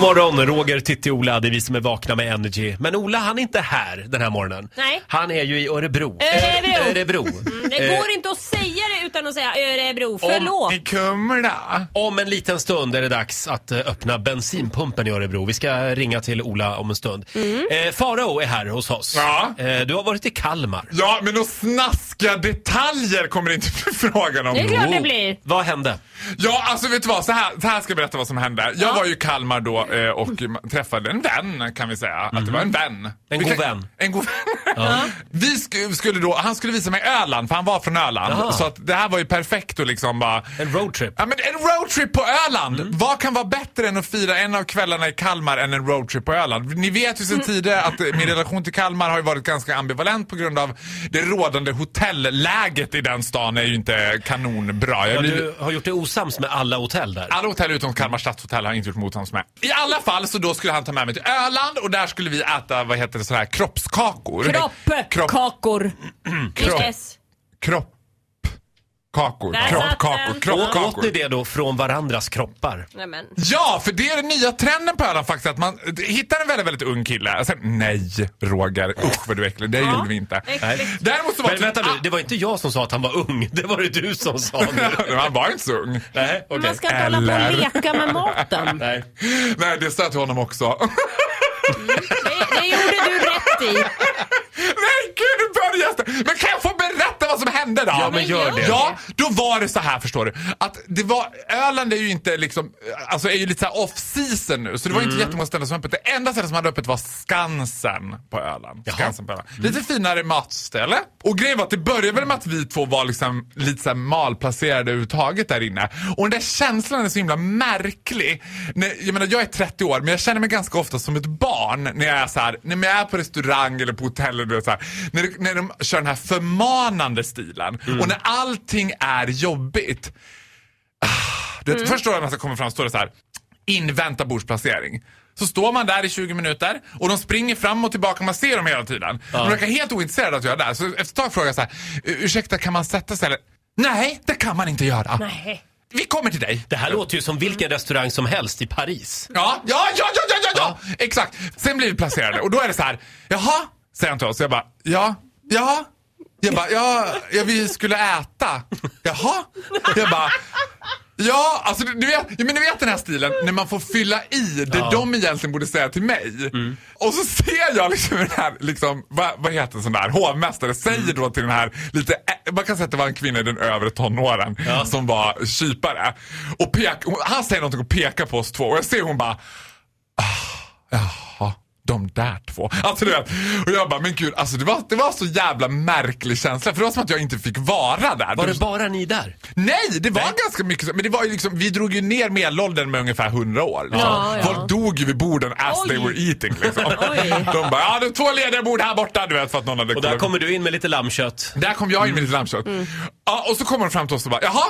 God morgon, Roger, Titti, Ola. Det är vi som är vakna med Energy. Men Ola, han är inte här den här morgonen. Nej. Han är ju i Örebro. Örebro. Örebro. Mm, Det Eh, går inte att säga det utan att säga Örebro. Förlåt. Kumla. Om en liten stund är det dags att eh, öppna bensinpumpen i Örebro. Vi ska ringa till Ola om en stund. Mm. Eh, Farao är här hos oss. Ja. Eh, du har varit i Kalmar. Ja, men några snaskiga detaljer kommer det inte bli frågan om. Det är klart det blir. Vad hände? Ja, alltså vet du vad? Så här, så här ska jag berätta vad som hände. Jag var ju i Kalmar då och träffade en vän kan vi säga. Att det var en vän. Mhm. En Vi god kan- vän. En god vän. Vi sk- skulle då, han skulle visa mig Öland för han var från Öland. Jaha. Så att det här var ju perfekt och liksom bara En roadtrip. Ja men en roadtrip på Öland! Mm. Vad kan vara bättre än att fira en av kvällarna i Kalmar än en roadtrip på Öland? Ni vet ju Mm. sedan tidigare att min relation till Kalmar har ju varit ganska ambivalent på grund av det rådande hotellläget i den stan är ju inte kanonbra. Jag Ja, blir... du har gjort det osams med alla hotell där. Alla hotell utom Kalmar stadshotell har jag inte gjort motstånd med. I alla fall så då skulle han ta med mig till Öland och där skulle vi äta, vad heter det, sådana här kroppskakor. Kropp. Kroppkakor. Kropp. Yes. Kroppkakor. Där satt Kroppkakor. den. Åt ni det då från varandras kroppar? Nej, men. Ja, för det är den nya trenden på Öland faktiskt. Att man hittar en väldigt, väldigt ung kille. Och sen, nej, Roger. Usch vad du är äcklig. Det gjorde vi inte. Äckligt. Däremot så var Men vänta nu, det var inte jag som sa att han var ung. Det var det du som sa nu. Han var inte så ung. Nej, okej. Man ska inte hålla på och Eller? leka med maten. Nej. Nej, det sa jag till honom också. Det, det gjorde du rätt i. Nej, gud, nu börjar jag... Men kan jag få berätta vad som hände då? Ja, men gör det. Ja, då var det så här förstår du. Att det var, Öland är ju inte liksom, alltså är ju lite så här off season nu. Så det var Mm. inte jättemånga ställen som var öppet. Det enda stället som hade öppet var Skansen på Öland. Skansen på Öland. Lite finare matställe. Och grejen var att det började väl med att vi två var liksom lite så malplacerade överhuvudtaget där inne. Och den där känslan är så himla märklig. När, jag menar jag är 30 år men jag känner mig ganska ofta som ett barn när jag är så här, när jag är på restaurang eller på hotell eller så här, när, när de kör den här förmanande stilen. Och när allting är jobbigt. Ah, du vet, Första året man ska komma fram står det så här, invänta bordsplacering. Så står man där i 20 minuter och de springer fram och tillbaka, man ser dem hela tiden. De verkar helt ointresserade att jag är där. Så efter ett tag frågar jag så här, ursäkta kan man sätta sig eller? Nej, det kan man inte göra. Nej. Vi kommer till dig. Det här låter ju som vilken restaurang som helst i Paris. Ja, ja, ja, ja, ja, ja, ja. exakt. Sen blir vi placerade och då är det så här, jaha, säger han till oss. Jag bara, ja, ja. Jag bara, ja, ja vi skulle äta. Jaha. Jag bara, ja, alltså du, vet, ja, men du vet den här stilen när man får fylla i det de egentligen borde säga till mig. Och så ser jag liksom den här, liksom, vad, vad heter en sån där, hovmästare säger då till den här lite, man kan säga att det var en kvinna i den övre tonåren Ja. som var kypare. Och pek, han säger någonting och pekar på oss två och jag ser hon bara Jaha, de där två. Alltså du vet, och jag bara, men gud, alltså det var, det var så jävla märklig känsla. För det var som att jag inte fick vara där. Var Du- det bara ni där? Nej, det var Nej. ganska mycket så. Men det var ju liksom, vi drog ju ner medelåldern med ungefär 100 år. Liksom. Ja, ja. Folk dog ju vid borden as Oj. they were eating. Liksom. De bara, ja det är två lediga bord här borta. Du vet, för att någon hade Och där kommer du in med lite lammkött. där kom jag in med lite lammkött. Ja, och så kommer de fram till oss och bara, jaha?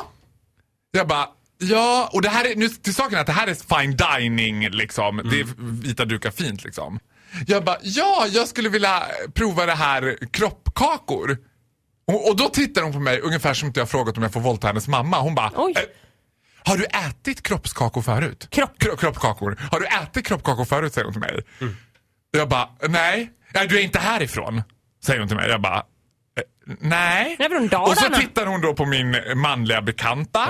Jag bara, ja, och det här är, nu till saken att det här är fine dining liksom. Det är vita dukar fint liksom. Jag bara, ja, jag skulle vilja prova det här kroppkakor. Och, och då tittar hon på mig ungefär som att jag frågat om jag får våldta hennes mamma. Hon bara, Oj. "Eh, har du ätit kroppskakor förut? Kropp. Kro- kroppkakor. Har du ätit kroppkakor förut? Säger hon till mig. Jag bara, nej. nej. Du är inte härifrån. Säger hon till mig. Jag bara, "Eh, nej. Och så tittar hon då på min manliga bekanta.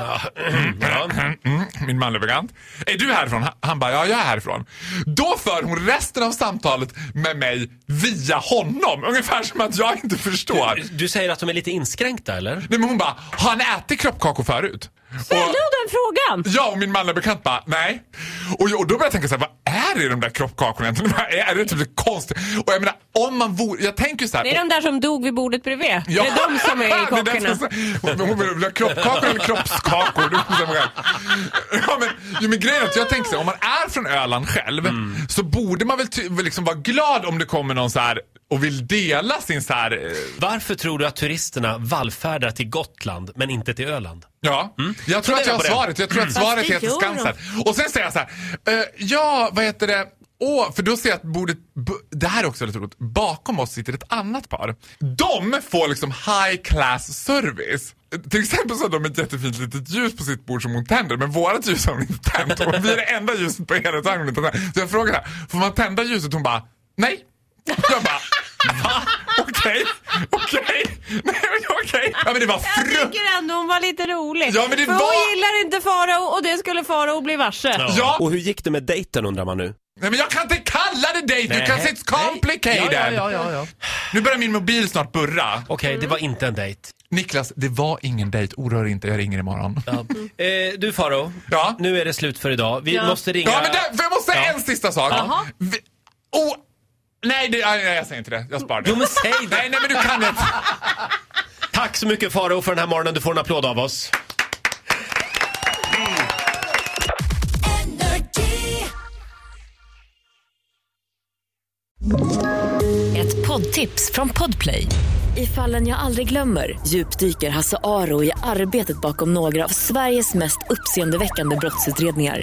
Ja. Mm, min manliga bekant. Är du härifrån? Han- Han bara, ja jag är härifrån. Då för hon resten av samtalet med mig via honom. Ungefär som att jag inte förstår. Du säger att de är lite inskränkta eller? Nej men hon bara, har han ätit kroppkakor förut? Ställde du den frågan? Ja, och min manliga bekant bara, nej. Och, jag- och då började jag tänka så här, vad är det i de där kroppkakorna egentligen? Vad Är det typ så konstigt? Och jag menar, om man vore, jag tänker så här. Det är de där som dog vid bordet bredvid. Ja. Det är de som är Det jag sa- Hon vill ha kroppkakor eller kroppskakor. Det ja, men, jo, men grejen är att jag tänker så här, om man är från Öland själv så borde man väl liksom vara glad om det kommer någon så här och vill dela sin så här... eh, Varför tror du att turisterna vallfärdar till Gotland men inte till Öland? Ja, jag tror att jag har svaret. Jag tror att svaret det heter Skansen. Och sen säger jag så här, eh, ja, vad heter det? Åh, för då ser jag att bordet, det här är också lite roligt, bakom oss sitter ett annat par. De får liksom high class service. Till exempel så har de ett jättefint litet ljus på sitt bord som hon tänder, men vårat ljus har hon inte tänt. Och vi är det enda ljuset på hela tänt. Så jag frågar här, får man tända ljuset? Hon bara, nej. Jag bara, va? Okej, okej, okej. Ja men det var Jag fruktansvärt. tycker ändå hon var lite rolig. Ja, men det För var- hon gillar inte Farao och det skulle Farao bli varse. Ja, Och hur gick det med dejten undrar man nu? Nej men jag kan inte kalla det date, Nej. because it's complicated. Ja, ja, ja, ja. Nu börjar min mobil snart burra. Okej, det var inte en dejt. Niklas, det var ingen date. Oroa dig inte, jag ringer imorgon. Ja, Ja. Eh, du Faro, Ja. nu är det slut för idag. Vi Ja. måste ringa... men där, för jag måste säga Ja. en sista sak. Jaha. Vi, oh, nej, det, nej, jag säger inte det. Jag sparar det. Jo men säg det! Nej, nej men du kan inte. Tack så mycket Faro för den här morgonen. Du får en applåd av oss. Ett poddtips från Podplay. I fallen jag aldrig glömmer djupdyker Hasse Aro i arbetet bakom några av Sveriges mest uppseendeväckande brottsutredningar.